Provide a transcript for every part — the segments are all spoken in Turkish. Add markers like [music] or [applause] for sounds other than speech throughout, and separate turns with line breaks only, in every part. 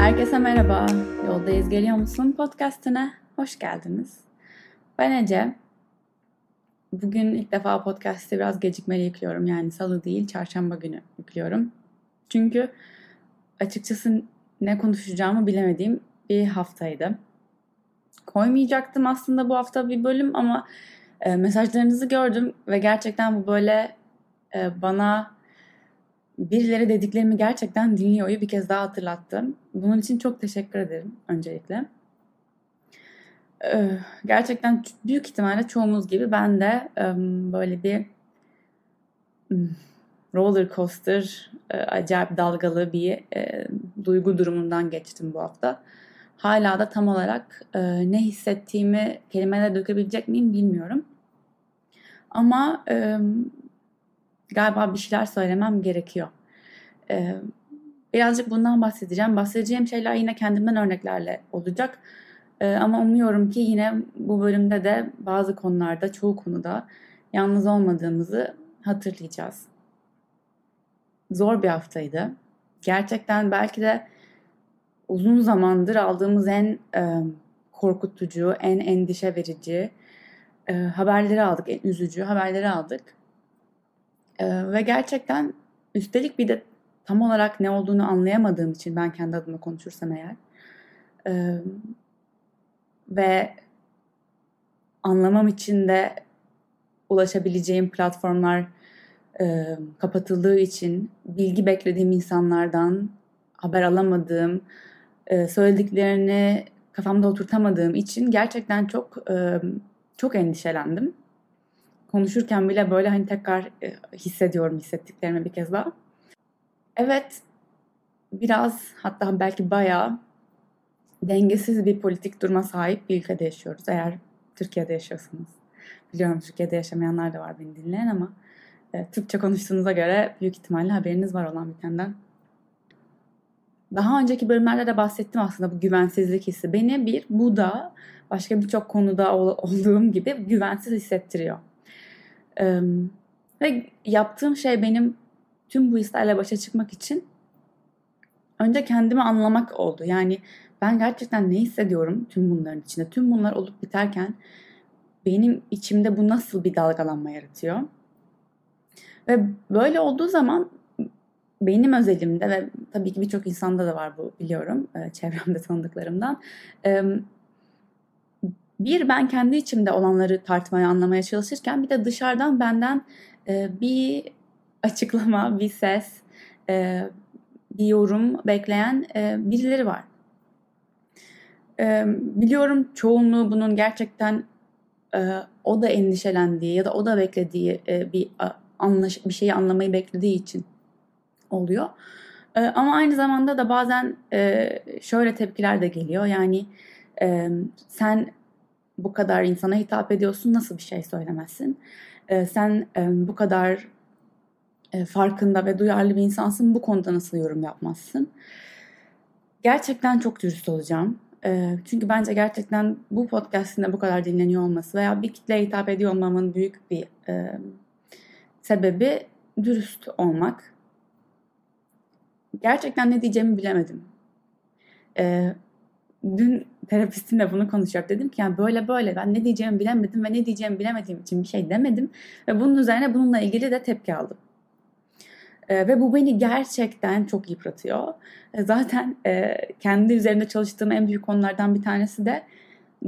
Herkese merhaba. Yoldayız geliyor musun podcastine? Hoş geldiniz. Ben Ece. Bugün ilk defa podcast'i biraz gecikmeli yüklüyorum. Yani salı değil, çarşamba günü yüklüyorum. Çünkü açıkçası ne konuşacağımı bilemediğim bir haftaydı. Koymayacaktım aslında bu hafta bir bölüm ama e, mesajlarınızı gördüm ve gerçekten bu böyle e, bana birileri dediklerimi gerçekten dinliyor'yu bir kez daha hatırlattım. Bunun için çok teşekkür ederim öncelikle. Ee, gerçekten büyük ihtimalle çoğumuz gibi ben de böyle bir roller coaster, e, acayip dalgalı bir e, duygu durumundan geçtim bu hafta. Hala da tam olarak e, ne hissettiğimi kelimelere dökebilecek miyim bilmiyorum. Ama galiba bir şeyler söylemem gerekiyor. Ee, birazcık bundan bahsedeceğim. Bahsedeceğim şeyler yine kendimden örneklerle olacak. Ee, ama umuyorum ki yine bu bölümde de bazı konularda, çoğu konuda yalnız olmadığımızı hatırlayacağız. Zor bir haftaydı. Gerçekten belki de uzun zamandır aldığımız en e, korkutucu, en endişe verici e, haberleri aldık, en üzücü haberleri aldık. Ve gerçekten üstelik bir de tam olarak ne olduğunu anlayamadığım için ben kendi adıma konuşursam eğer e, ve anlamam için de ulaşabileceğim platformlar e, kapatıldığı için bilgi beklediğim insanlardan haber alamadığım, e, söylediklerini kafamda oturtamadığım için gerçekten çok e, çok endişelendim. Konuşurken bile böyle hani tekrar e, hissediyorum hissettiklerimi bir kez daha. Evet, biraz hatta belki bayağı dengesiz bir politik duruma sahip bir ülkede yaşıyoruz. Eğer Türkiye'de yaşıyorsanız. Biliyorum Türkiye'de yaşamayanlar da var beni dinleyen ama e, Türkçe konuştuğunuza göre büyük ihtimalle haberiniz var olan bitenden. Daha önceki bölümlerde de bahsettim aslında bu güvensizlik hissi. Beni bir, bu da başka birçok konuda olduğum gibi güvensiz hissettiriyor. Ee, ve yaptığım şey benim tüm bu hislerle başa çıkmak için önce kendimi anlamak oldu. Yani ben gerçekten ne hissediyorum tüm bunların içinde? Tüm bunlar olup biterken benim içimde bu nasıl bir dalgalanma yaratıyor? Ve böyle olduğu zaman benim özelimde ve tabii ki birçok insanda da var bu biliyorum e, çevremde tanıdıklarımdan. Bir ben kendi içimde olanları tartmaya anlamaya çalışırken bir de dışarıdan benden e, bir açıklama, bir ses, e, bir yorum bekleyen e, birileri var. E, biliyorum çoğunluğu bunun gerçekten e, o da endişelendiği ya da o da beklediği e, bir anlaş bir şeyi anlamayı beklediği için oluyor. E, ama aynı zamanda da bazen e, şöyle tepkiler de geliyor. Yani e, sen bu kadar insana hitap ediyorsun nasıl bir şey söylemezsin? E, sen e, bu kadar e, farkında ve duyarlı bir insansın. Bu konuda nasıl yorum yapmazsın? Gerçekten çok dürüst olacağım. E, çünkü bence gerçekten bu podcast'in bu kadar dinleniyor olması veya bir kitleye hitap ediyor olmamın büyük bir e, sebebi dürüst olmak. Gerçekten ne diyeceğimi bilemedim. E, dün terapistimle bunu konuşacak. Dedim ki yani böyle böyle ben ne diyeceğimi bilemedim ve ne diyeceğimi bilemediğim için bir şey demedim. Ve bunun üzerine bununla ilgili de tepki aldım. E, ve bu beni gerçekten çok yıpratıyor. E, zaten kendi üzerinde çalıştığım en büyük konulardan bir tanesi de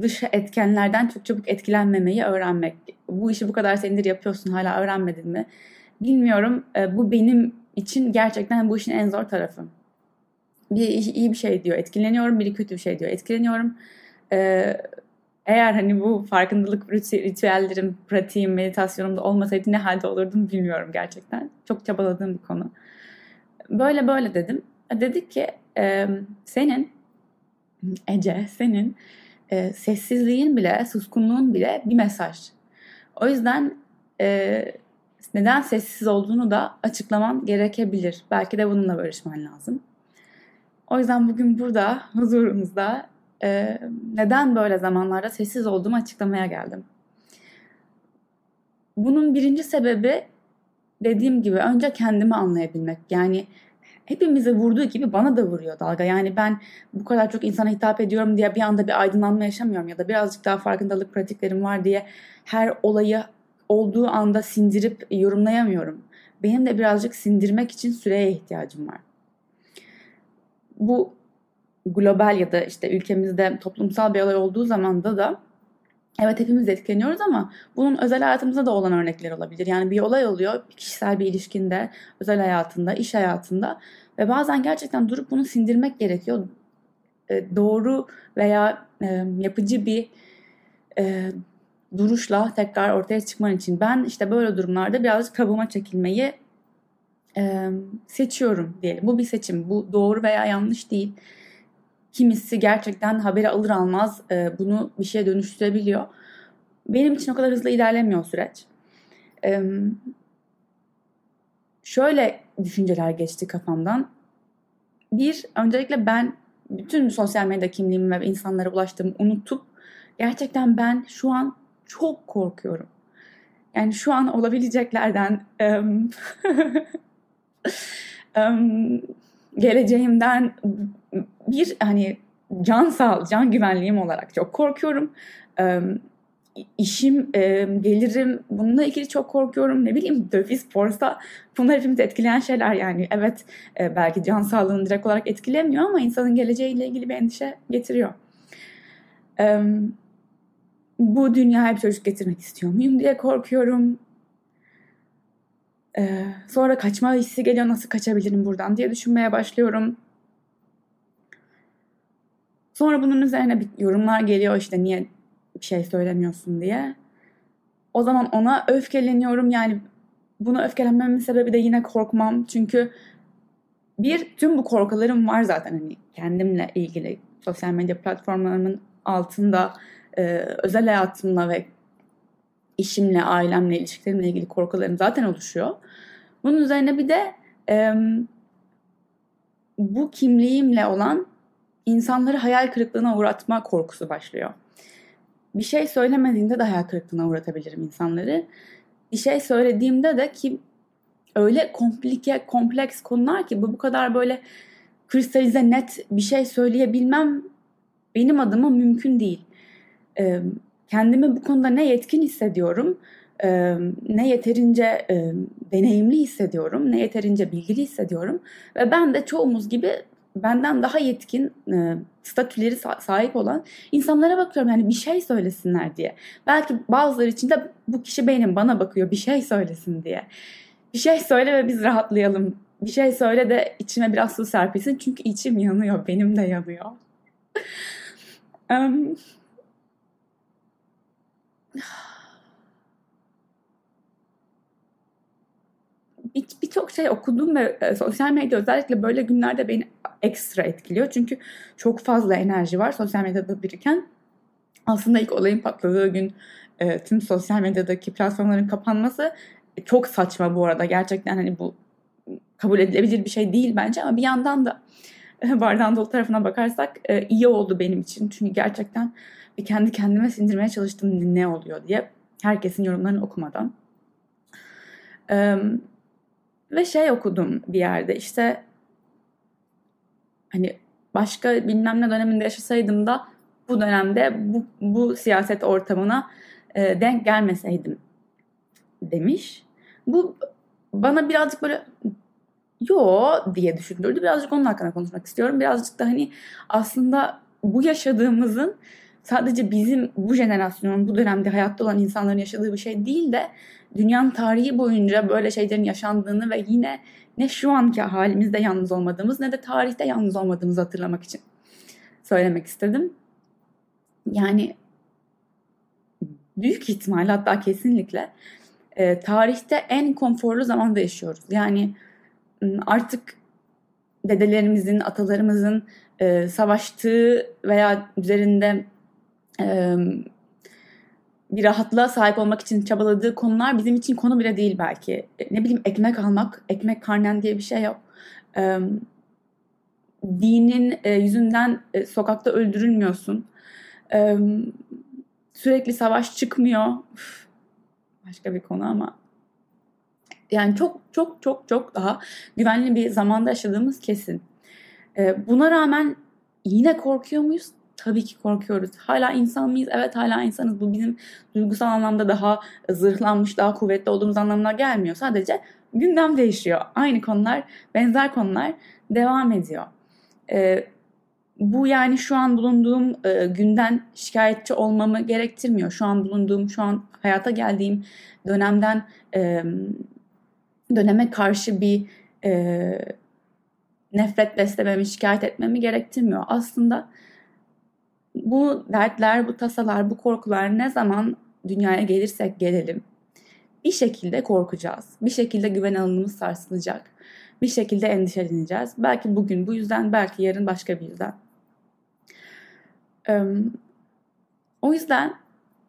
dış etkenlerden çok çabuk etkilenmemeyi öğrenmek. Bu işi bu kadar senedir yapıyorsun hala öğrenmedin mi? Bilmiyorum. E, bu benim için gerçekten bu işin en zor tarafı. Bir iyi bir şey diyor etkileniyorum, biri kötü bir şey diyor etkileniyorum. E, eğer hani bu farkındalık ritüellerim, pratiğim, meditasyonumda olmasaydı ne halde olurdum bilmiyorum gerçekten. Çok çabaladığım bir konu. Böyle böyle dedim. Dedik ki e, senin Ece, senin e, sessizliğin bile, suskunluğun bile bir mesaj. O yüzden e, neden sessiz olduğunu da açıklaman gerekebilir. Belki de bununla barışman lazım. O yüzden bugün burada huzurunuzda e, neden böyle zamanlarda sessiz olduğumu açıklamaya geldim. Bunun birinci sebebi dediğim gibi önce kendimi anlayabilmek. Yani hepimize vurduğu gibi bana da vuruyor dalga. Yani ben bu kadar çok insana hitap ediyorum diye bir anda bir aydınlanma yaşamıyorum ya da birazcık daha farkındalık pratiklerim var diye her olayı olduğu anda sindirip yorumlayamıyorum. Benim de birazcık sindirmek için süreye ihtiyacım var. Bu global ya da işte ülkemizde toplumsal bir olay olduğu zamanda da evet hepimiz etkileniyoruz ama bunun özel hayatımızda da olan örnekler olabilir. Yani bir olay oluyor kişisel bir ilişkinde, özel hayatında, iş hayatında ve bazen gerçekten durup bunu sindirmek gerekiyor. E, doğru veya e, yapıcı bir e, duruşla tekrar ortaya çıkman için. Ben işte böyle durumlarda birazcık kabuğuma çekilmeyi e, seçiyorum diyelim. Bu bir seçim. Bu doğru veya yanlış değil. Kimisi gerçekten haberi alır almaz e, bunu bir şeye dönüştürebiliyor. Benim için o kadar hızlı ilerlemiyor süreç. E, şöyle düşünceler geçti kafamdan. Bir, öncelikle ben bütün sosyal medya kimliğimi ve insanlara ulaştığımı unutup gerçekten ben şu an çok korkuyorum. Yani şu an olabileceklerden [laughs] [laughs] geleceğimden bir hani can sağ can güvenliğim olarak çok korkuyorum. Um, işim, gelirim bununla ilgili çok korkuyorum. Ne bileyim döviz, borsa bunlar hepimizi etkileyen şeyler yani. Evet e, belki can sağlığını direkt olarak etkilemiyor ama insanın geleceğiyle ilgili bir endişe getiriyor. Bu dünyaya bir çocuk getirmek istiyor muyum diye korkuyorum. Ee, sonra kaçma hissi geliyor nasıl kaçabilirim buradan diye düşünmeye başlıyorum. Sonra bunun üzerine bir yorumlar geliyor işte niye bir şey söylemiyorsun diye. O zaman ona öfkeleniyorum yani buna öfkelenmemin sebebi de yine korkmam. Çünkü bir tüm bu korkularım var zaten hani kendimle ilgili sosyal medya platformlarımın altında e, özel hayatımla ve işimle, ailemle, ilişkilerimle ilgili korkularım zaten oluşuyor. Bunun üzerine bir de e, bu kimliğimle olan insanları hayal kırıklığına uğratma korkusu başlıyor. Bir şey söylemediğinde de hayal kırıklığına uğratabilirim insanları. Bir şey söylediğimde de ki öyle komplike, kompleks konular ki bu bu kadar böyle kristalize net bir şey söyleyebilmem benim adıma mümkün değil e, kendimi bu konuda ne yetkin hissediyorum, e, ne yeterince e, deneyimli hissediyorum, ne yeterince bilgili hissediyorum ve ben de çoğumuz gibi benden daha yetkin e, statüleri sahip olan insanlara bakıyorum yani bir şey söylesinler diye. Belki bazıları için de bu kişi benim bana bakıyor bir şey söylesin diye. Bir şey söyle ve biz rahatlayalım. Bir şey söyle de içime biraz su serpilsin çünkü içim yanıyor benim de yanıyor. [laughs] um, birçok bir şey okudum ve e, sosyal medya özellikle böyle günlerde beni ekstra etkiliyor. Çünkü çok fazla enerji var sosyal medyada biriken. Aslında ilk olayın patladığı gün e, tüm sosyal medyadaki platformların kapanması e, çok saçma bu arada. Gerçekten hani bu kabul edilebilir bir şey değil bence ama bir yandan da e, bardağın dolu tarafına bakarsak e, iyi oldu benim için. Çünkü gerçekten bir kendi kendime sindirmeye çalıştım ne oluyor diye herkesin yorumlarını okumadan. Ee, ve şey okudum bir yerde işte hani başka bilmem ne döneminde yaşasaydım da bu dönemde bu, bu siyaset ortamına e, denk gelmeseydim demiş. Bu bana birazcık böyle yo diye düşündürdü. Birazcık onun hakkında konuşmak istiyorum. Birazcık da hani aslında bu yaşadığımızın sadece bizim bu jenerasyonun bu dönemde hayatta olan insanların yaşadığı bir şey değil de dünyanın tarihi boyunca böyle şeylerin yaşandığını ve yine ne şu anki halimizde yalnız olmadığımız ne de tarihte yalnız olmadığımızı hatırlamak için söylemek istedim. Yani büyük ihtimal hatta kesinlikle e, tarihte en konforlu zamanda yaşıyoruz. Yani artık dedelerimizin, atalarımızın e, savaştığı veya üzerinde bir rahatlığa sahip olmak için çabaladığı konular bizim için konu bile değil belki. Ne bileyim ekmek almak, ekmek karnen diye bir şey yok. Dinin yüzünden sokakta öldürülmüyorsun. Sürekli savaş çıkmıyor. Başka bir konu ama Yani çok çok çok çok daha güvenli bir zamanda yaşadığımız kesin. Buna rağmen yine korkuyor muyuz? Tabii ki korkuyoruz. Hala insan mıyız? Evet hala insanız. Bu bizim duygusal anlamda daha zırhlanmış, daha kuvvetli olduğumuz anlamına gelmiyor. Sadece gündem değişiyor. Aynı konular, benzer konular devam ediyor. Ee, bu yani şu an bulunduğum e, günden şikayetçi olmamı gerektirmiyor. Şu an bulunduğum, şu an hayata geldiğim dönemden e, döneme karşı bir e, nefret beslememi, şikayet etmemi gerektirmiyor. Aslında bu dertler, bu tasalar, bu korkular ne zaman dünyaya gelirsek gelelim bir şekilde korkacağız. Bir şekilde güven alanımız sarsılacak. Bir şekilde endişeleneceğiz. Belki bugün bu yüzden, belki yarın başka bir yüzden. O yüzden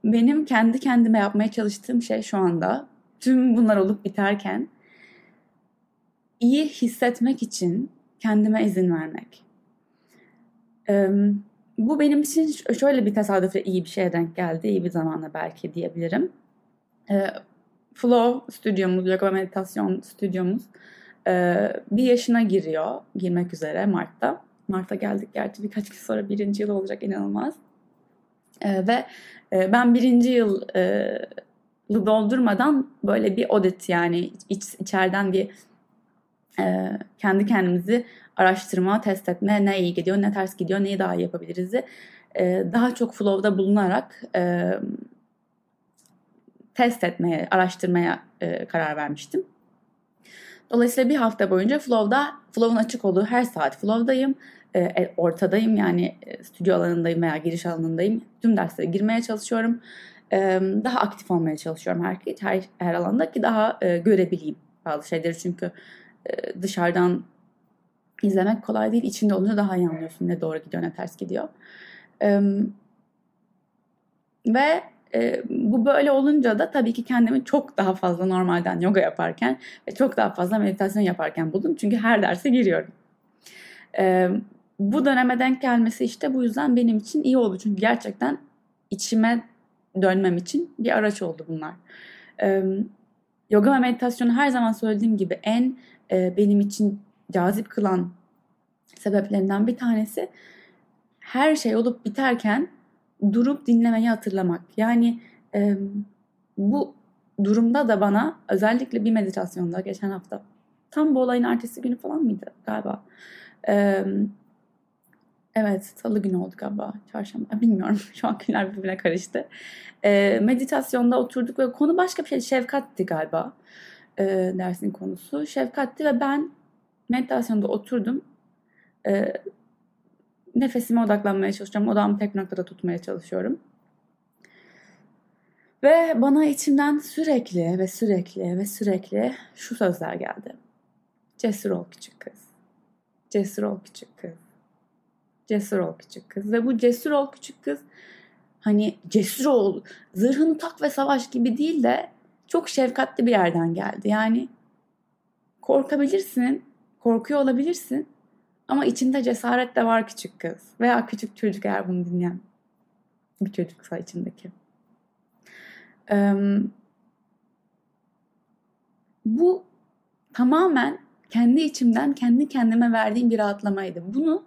benim kendi kendime yapmaya çalıştığım şey şu anda tüm bunlar olup biterken iyi hissetmek için kendime izin vermek. Bu benim için şöyle bir tesadüfle iyi bir şeye denk geldi. iyi bir zamana belki diyebilirim. Flow stüdyomuz, yoga meditasyon stüdyomuz bir yaşına giriyor. Girmek üzere Mart'ta. Mart'a geldik gerçi birkaç gün sonra birinci yıl olacak inanılmaz. Ve ben birinci yılı doldurmadan böyle bir audit yani iç, içeriden bir kendi kendimizi araştırma, test etme, ne iyi gidiyor, ne ters gidiyor, neyi daha iyi yapabiliriz daha çok flow'da bulunarak test etmeye, araştırmaya karar vermiştim. Dolayısıyla bir hafta boyunca Flow'da, Flow'un açık olduğu her saat Flow'dayım. E, ortadayım yani stüdyo alanındayım veya giriş alanındayım. Tüm derslere girmeye çalışıyorum. E, daha aktif olmaya çalışıyorum her, her, her alanda ki daha e, görebileyim bazı şeyleri. Çünkü e, dışarıdan izlemek kolay değil. İçinde olunca daha iyi anlıyorsun ne doğru gidiyor ne ters gidiyor. E, ve e, bu böyle olunca da tabii ki kendimi çok daha fazla normalden yoga yaparken ve çok daha fazla meditasyon yaparken buldum. Çünkü her derse giriyorum. E, bu döneme denk gelmesi işte bu yüzden benim için iyi oldu. Çünkü gerçekten içime dönmem için bir araç oldu bunlar. E, yoga ve meditasyonu her zaman söylediğim gibi en e, benim için cazip kılan sebeplerinden bir tanesi her şey olup biterken durup dinlemeyi hatırlamak. Yani e, bu durumda da bana özellikle bir meditasyonda geçen hafta tam bu olayın ertesi günü falan mıydı galiba? E, evet salı günü oldu galiba çarşamba bilmiyorum [laughs] şu an günler birbirine karıştı. E, meditasyonda oturduk ve konu başka bir şey şefkatti galiba e, dersin konusu şefkatti ve ben meditasyonda oturdum. E, nefesime odaklanmaya çalışıyorum. Odamı tek noktada tutmaya çalışıyorum. Ve bana içimden sürekli ve sürekli ve sürekli şu sözler geldi. Cesur ol küçük kız. Cesur ol küçük kız. Cesur ol küçük kız. Ve bu cesur ol küçük kız hani cesur ol, zırhını tak ve savaş gibi değil de çok şefkatli bir yerden geldi. Yani korkabilirsin, korkuyor olabilirsin ama içinde cesaret de var küçük kız veya küçük çocuk eğer bunu dinleyen bir çocuksa içindeki. Ee, bu tamamen kendi içimden kendi kendime verdiğim bir rahatlamaydı. Bunu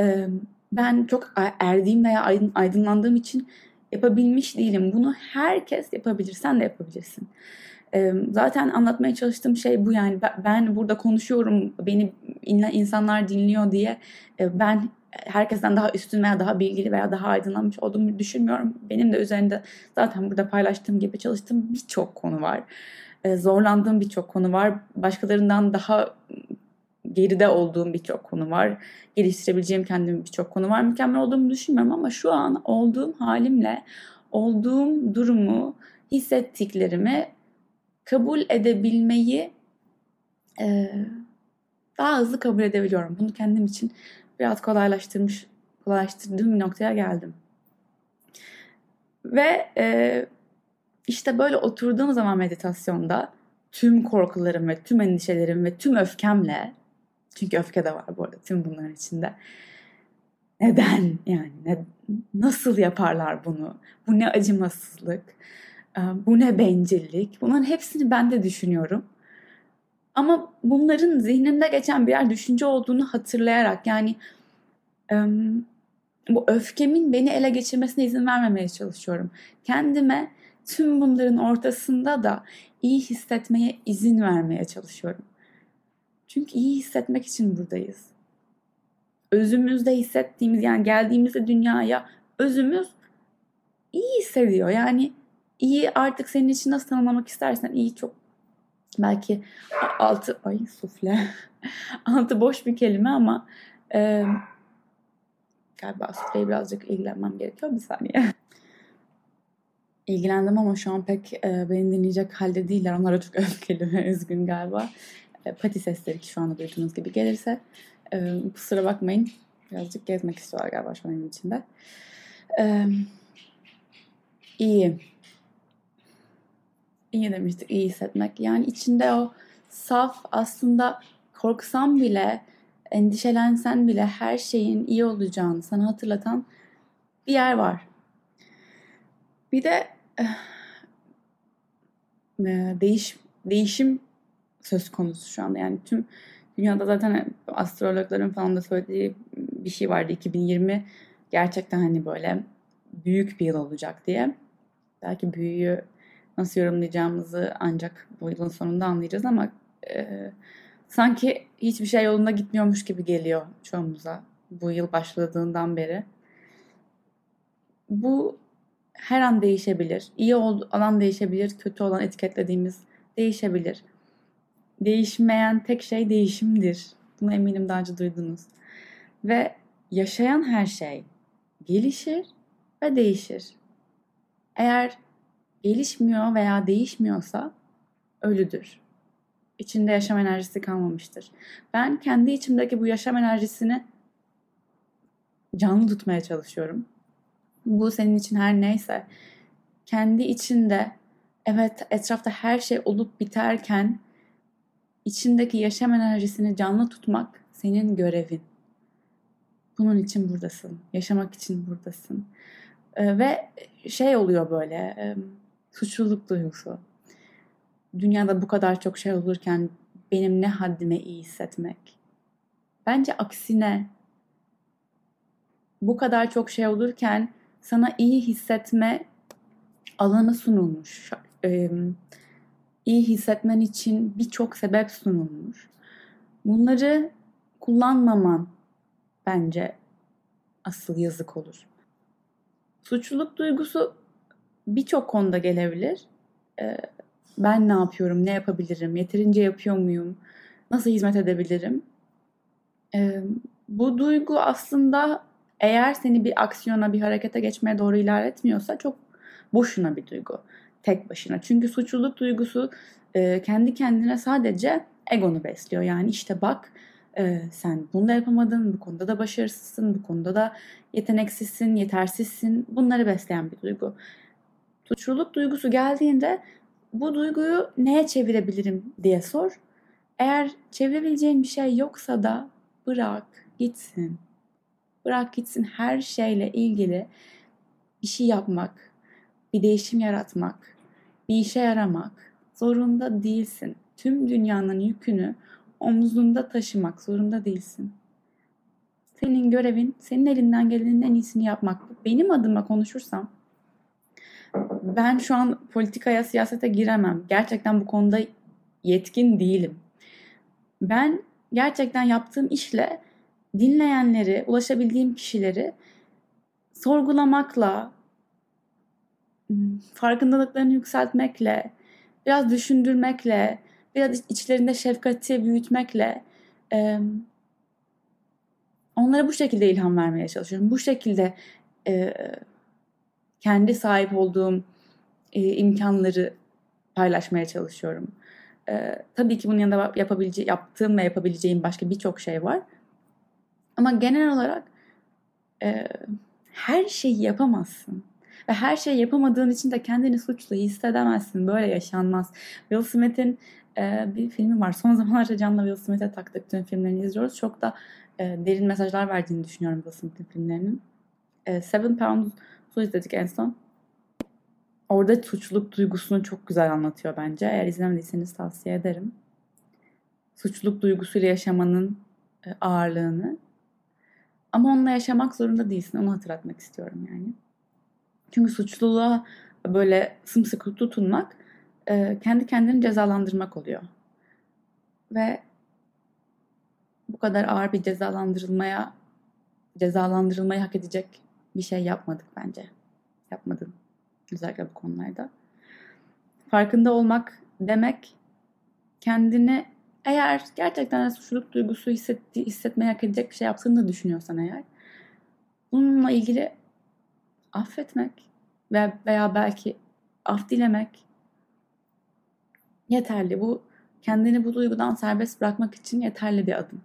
e, ben çok erdiğim veya aydınlandığım için yapabilmiş değilim. Bunu herkes yapabilir. Sen de yapabilirsin. Zaten anlatmaya çalıştığım şey bu yani ben burada konuşuyorum beni insanlar dinliyor diye ben herkesten daha üstün veya daha bilgili veya daha aydınlanmış olduğumu düşünmüyorum. Benim de üzerinde zaten burada paylaştığım gibi çalıştığım birçok konu var. Zorlandığım birçok konu var. Başkalarından daha geride olduğum birçok konu var. Geliştirebileceğim kendimi birçok konu var. Mükemmel olduğumu düşünmüyorum ama şu an olduğum halimle olduğum durumu hissettiklerimi kabul edebilmeyi e, daha hızlı kabul edebiliyorum. Bunu kendim için biraz kolaylaştırmış, kolaylaştırdığım bir noktaya geldim. Ve e, işte böyle oturduğum zaman meditasyonda tüm korkularım ve tüm endişelerim ve tüm öfkemle çünkü öfke de var bu arada tüm bunların içinde. Neden yani ne, nasıl yaparlar bunu? Bu ne acımasızlık? Bu ne bencillik? Bunların hepsini ben de düşünüyorum. Ama bunların zihnimde geçen birer düşünce olduğunu hatırlayarak yani bu öfkemin beni ele geçirmesine izin vermemeye çalışıyorum. Kendime tüm bunların ortasında da iyi hissetmeye izin vermeye çalışıyorum. Çünkü iyi hissetmek için buradayız. Özümüzde hissettiğimiz yani geldiğimizde dünyaya özümüz iyi hissediyor. Yani iyi artık senin için nasıl tanımlamak istersen iyi çok belki altı ay sufle [laughs] altı boş bir kelime ama e, galiba sufleyi birazcık ilgilenmem gerekiyor bir saniye. İlgilendim ama şu an pek e, beni dinleyecek halde değiller. Onlara çok [laughs] öfkeli ve üzgün galiba. E, pati sesleri ki şu anda duyduğunuz gibi gelirse. E, kusura bakmayın. Birazcık gezmek istiyorlar galiba şu an evin içinde. E, iyi. İyi demiştik. iyi hissetmek. Yani içinde o saf aslında korksan bile endişelensen bile her şeyin iyi olacağını sana hatırlatan bir yer var. Bir de eh, değiş değişim söz konusu şu anda. Yani tüm dünyada zaten astrologların falan da söylediği bir şey vardı. 2020 gerçekten hani böyle büyük bir yıl olacak diye. Belki büyüyü nasıl yorumlayacağımızı ancak bu yılın sonunda anlayacağız ama e, sanki hiçbir şey yolunda gitmiyormuş gibi geliyor çoğumuza bu yıl başladığından beri. Bu her an değişebilir. İyi olan değişebilir, kötü olan etiketlediğimiz değişebilir. Değişmeyen tek şey değişimdir. Bunu eminim daha önce duydunuz. Ve yaşayan her şey gelişir ve değişir. Eğer gelişmiyor veya değişmiyorsa ölüdür. İçinde yaşam enerjisi kalmamıştır. Ben kendi içimdeki bu yaşam enerjisini canlı tutmaya çalışıyorum. Bu senin için her neyse kendi içinde evet etrafta her şey olup biterken içindeki yaşam enerjisini canlı tutmak senin görevin. Bunun için buradasın. Yaşamak için buradasın. Ee, ve şey oluyor böyle e, suçluluk duygusu. Dünyada bu kadar çok şey olurken benim ne haddime iyi hissetmek. Bence aksine bu kadar çok şey olurken sana iyi hissetme alanı sunulmuş. Ee, iyi hissetmen için birçok sebep sunulmuş. Bunları kullanmaman bence asıl yazık olur. Suçluluk duygusu birçok konuda gelebilir. Ee, ben ne yapıyorum, ne yapabilirim, yeterince yapıyor muyum, nasıl hizmet edebilirim? Ee, bu duygu aslında eğer seni bir aksiyona, bir harekete geçmeye doğru ilerletmiyorsa çok boşuna bir duygu. Tek başına. Çünkü suçluluk duygusu e, kendi kendine sadece egonu besliyor. Yani işte bak e, sen bunu da yapamadın, bu konuda da başarısızsın, bu konuda da yeteneksizsin, yetersizsin. Bunları besleyen bir duygu. Suçluluk duygusu geldiğinde bu duyguyu neye çevirebilirim diye sor. Eğer çevirebileceğin bir şey yoksa da bırak gitsin. Bırak gitsin her şeyle ilgili bir şey yapmak, bir değişim yaratmak, bir işe yaramak zorunda değilsin. Tüm dünyanın yükünü omzunda taşımak zorunda değilsin. Senin görevin, senin elinden gelenin en iyisini yapmak. Benim adıma konuşursam ben şu an politikaya, siyasete giremem. Gerçekten bu konuda yetkin değilim. Ben gerçekten yaptığım işle dinleyenleri, ulaşabildiğim kişileri sorgulamakla, farkındalıklarını yükseltmekle, biraz düşündürmekle, biraz içlerinde şefkati büyütmekle e, onlara bu şekilde ilham vermeye çalışıyorum. Bu şekilde e, kendi sahip olduğum e, imkanları paylaşmaya çalışıyorum. E, tabii ki bunun yanında yapabilece yaptığım ve yapabileceğim başka birçok şey var. Ama genel olarak e, her şeyi yapamazsın. Ve her şeyi yapamadığın için de kendini suçlu hissedemezsin. Böyle yaşanmaz. Will Smith'in e, bir filmi var. Son [laughs] zamanlarda Can'la Will Smith'e taktık tüm filmlerini izliyoruz. Çok da e, derin mesajlar verdiğini düşünüyorum Will Smith'in filmlerinin. E, Seven Pounds'u izledik en son. Orada suçluluk duygusunu çok güzel anlatıyor bence. Eğer izlemediyseniz tavsiye ederim. suçluluk duygusuyla yaşamanın e, ağırlığını. Ama onunla yaşamak zorunda değilsin. Onu hatırlatmak istiyorum yani. Çünkü suçluluğa böyle sımsıkı tutunmak e, kendi kendini cezalandırmak oluyor. Ve bu kadar ağır bir cezalandırılmaya cezalandırılmayı hak edecek bir şey yapmadık bence. Yapmadın. Özellikle bu konularda. Farkında olmak demek kendini eğer gerçekten suçluluk duygusu hissetti, hissetmeye hak edecek bir şey yaptığını da düşünüyorsan eğer bununla ilgili affetmek ve veya belki af dilemek yeterli. Bu kendini bu duygudan serbest bırakmak için yeterli bir adım.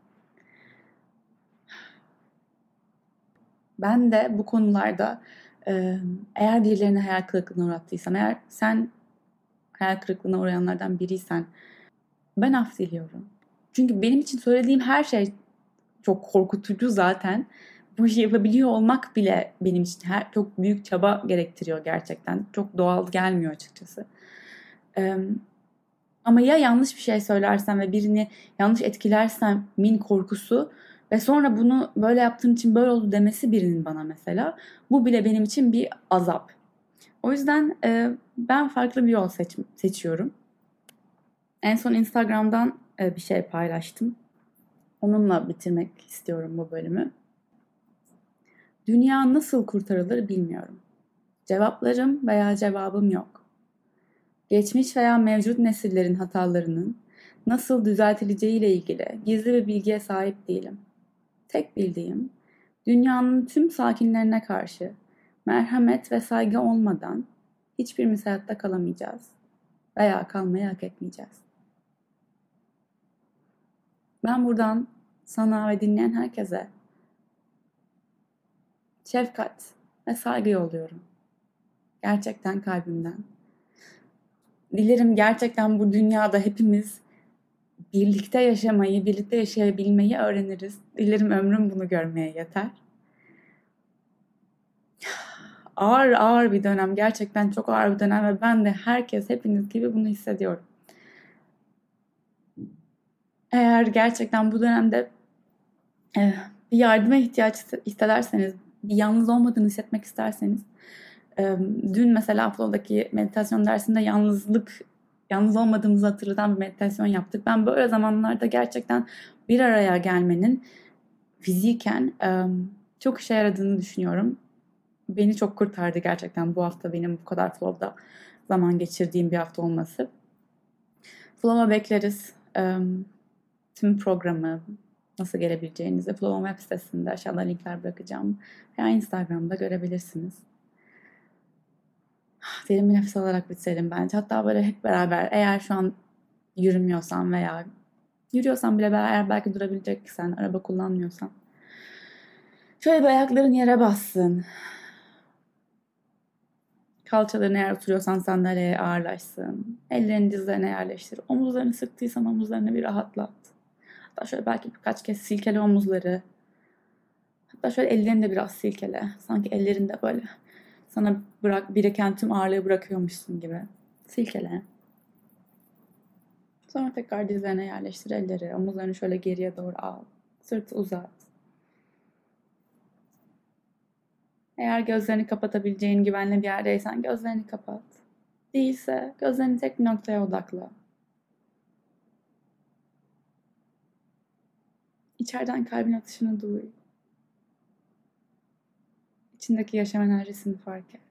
Ben de bu konularda eğer birilerine hayal kırıklığına uğrattıysam, eğer sen hayal kırıklığına uğrayanlardan biriysen ben af diliyorum. Çünkü benim için söylediğim her şey çok korkutucu zaten. Bu işi yapabiliyor olmak bile benim için her, çok büyük çaba gerektiriyor gerçekten. Çok doğal gelmiyor açıkçası. Ee, ama ya yanlış bir şey söylersem ve birini yanlış etkilersem min korkusu ve sonra bunu böyle yaptığın için böyle oldu demesi birinin bana mesela. Bu bile benim için bir azap. O yüzden e, ben farklı bir yol seç, seçiyorum. En son Instagram'dan e, bir şey paylaştım. Onunla bitirmek istiyorum bu bölümü. Dünya nasıl kurtarılır bilmiyorum. Cevaplarım veya cevabım yok. Geçmiş veya mevcut nesillerin hatalarının nasıl düzeltileceği ile ilgili gizli bir bilgiye sahip değilim. Tek bildiğim, dünyanın tüm sakinlerine karşı merhamet ve saygı olmadan hiçbirimiz hayatta kalamayacağız veya kalmayı hak etmeyeceğiz. Ben buradan sana ve dinleyen herkese şefkat ve saygı yolluyorum. Gerçekten kalbimden. Dilerim gerçekten bu dünyada hepimiz birlikte yaşamayı, birlikte yaşayabilmeyi öğreniriz. Dilerim ömrüm bunu görmeye yeter. Ağır ağır bir dönem, gerçekten çok ağır bir dönem ve ben de herkes, hepiniz gibi bunu hissediyorum. Eğer gerçekten bu dönemde e, bir yardıma ihtiyaç hissederseniz, yalnız olmadığını hissetmek isterseniz, dün mesela Flow'daki meditasyon dersinde yalnızlık, yalnız olmadığımızı hatırlatan bir meditasyon yaptık. Ben böyle zamanlarda gerçekten bir araya gelmenin fiziken çok işe yaradığını düşünüyorum. Beni çok kurtardı gerçekten bu hafta benim bu kadar Flow'da zaman geçirdiğim bir hafta olması. Flow'a bekleriz. Tüm programı nasıl gelebileceğinizi Flow web sitesinde aşağıda linkler bırakacağım. Veya Instagram'da görebilirsiniz. Derin bir nefes alarak bitirelim bence. Hatta böyle hep beraber eğer şu an yürümüyorsan veya yürüyorsan bile eğer belki durabileceksen, araba kullanmıyorsan. Şöyle bir ayakların yere bassın. Kalçalarını eğer oturuyorsan sandalyeye ağırlaşsın. Ellerini dizlerine yerleştir. Omuzlarını sıktıysan omuzlarını bir rahatlat. Hatta şöyle belki birkaç kez silkele omuzları. Hatta şöyle ellerini de biraz silkele. Sanki ellerinde böyle sana bırak, biriken tüm ağırlığı bırakıyormuşsun gibi. Silkele. Sonra tekrar dizlerine yerleştir elleri. Omuzlarını şöyle geriye doğru al. Sırtı uzat. Eğer gözlerini kapatabileceğin güvenli bir yerdeysen gözlerini kapat. Değilse gözlerini tek bir noktaya odakla. İçeriden kalbin atışını duy. İçindeki yaşam enerjisini fark et.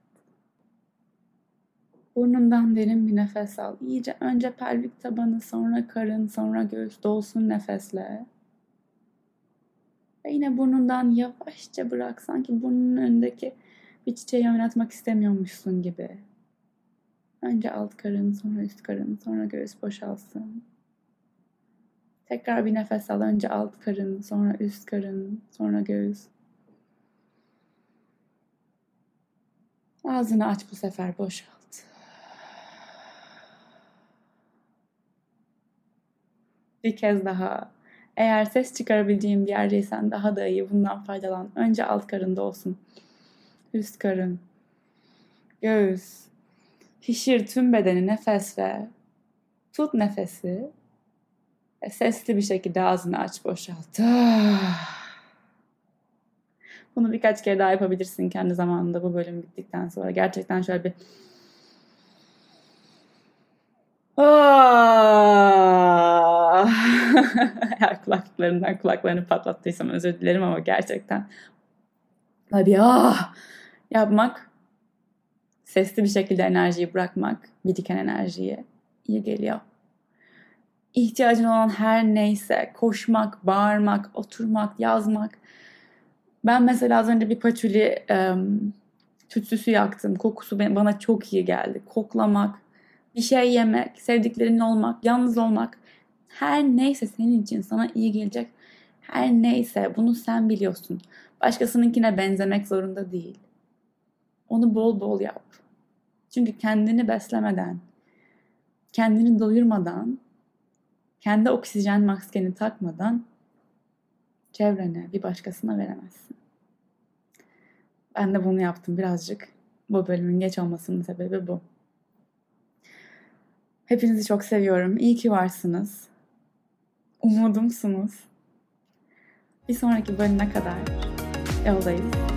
Burnundan derin bir nefes al. İyice önce pelvik tabanı, sonra karın, sonra göğüs dolsun nefesle. Ve yine burnundan yavaşça bırak. Sanki burnunun önündeki bir çiçeği oynatmak istemiyormuşsun gibi. Önce alt karın, sonra üst karın, sonra göğüs boşalsın. Tekrar bir nefes al. Önce alt karın, sonra üst karın, sonra göğüs. Ağzını aç bu sefer boşalt. Bir kez daha. Eğer ses çıkarabileceğin bir yerdeysen daha da iyi bundan faydalan. Önce alt karında olsun. Üst karın. Göğüs. Şişir tüm bedeni nefesle. Tut nefesi Sesli bir şekilde ağzını aç boşalt. Bunu birkaç kere daha yapabilirsin kendi zamanında bu bölüm bittikten sonra. Gerçekten şöyle bir [laughs] Eğer kulaklıklarından kulaklarını patlattıysam özür dilerim ama gerçekten hadi ah yapmak sesli bir şekilde enerjiyi bırakmak, biriken enerjiyi iyi geliyor. İhtiyacın olan her neyse koşmak, bağırmak, oturmak, yazmak. Ben mesela az önce bir patchouli um, tütsüsü yaktım. Kokusu bana çok iyi geldi. Koklamak, bir şey yemek, sevdiklerinle olmak, yalnız olmak. Her neyse senin için sana iyi gelecek. Her neyse bunu sen biliyorsun. Başkasınınkine benzemek zorunda değil. Onu bol bol yap. Çünkü kendini beslemeden, kendini doyurmadan, kendi oksijen maskeni takmadan çevrene, bir başkasına veremezsin. Ben de bunu yaptım birazcık. Bu bölümün geç olmasının sebebi bu. Hepinizi çok seviyorum. İyi ki varsınız. Umudumsunuz. Bir sonraki bölüme kadar yoldayız.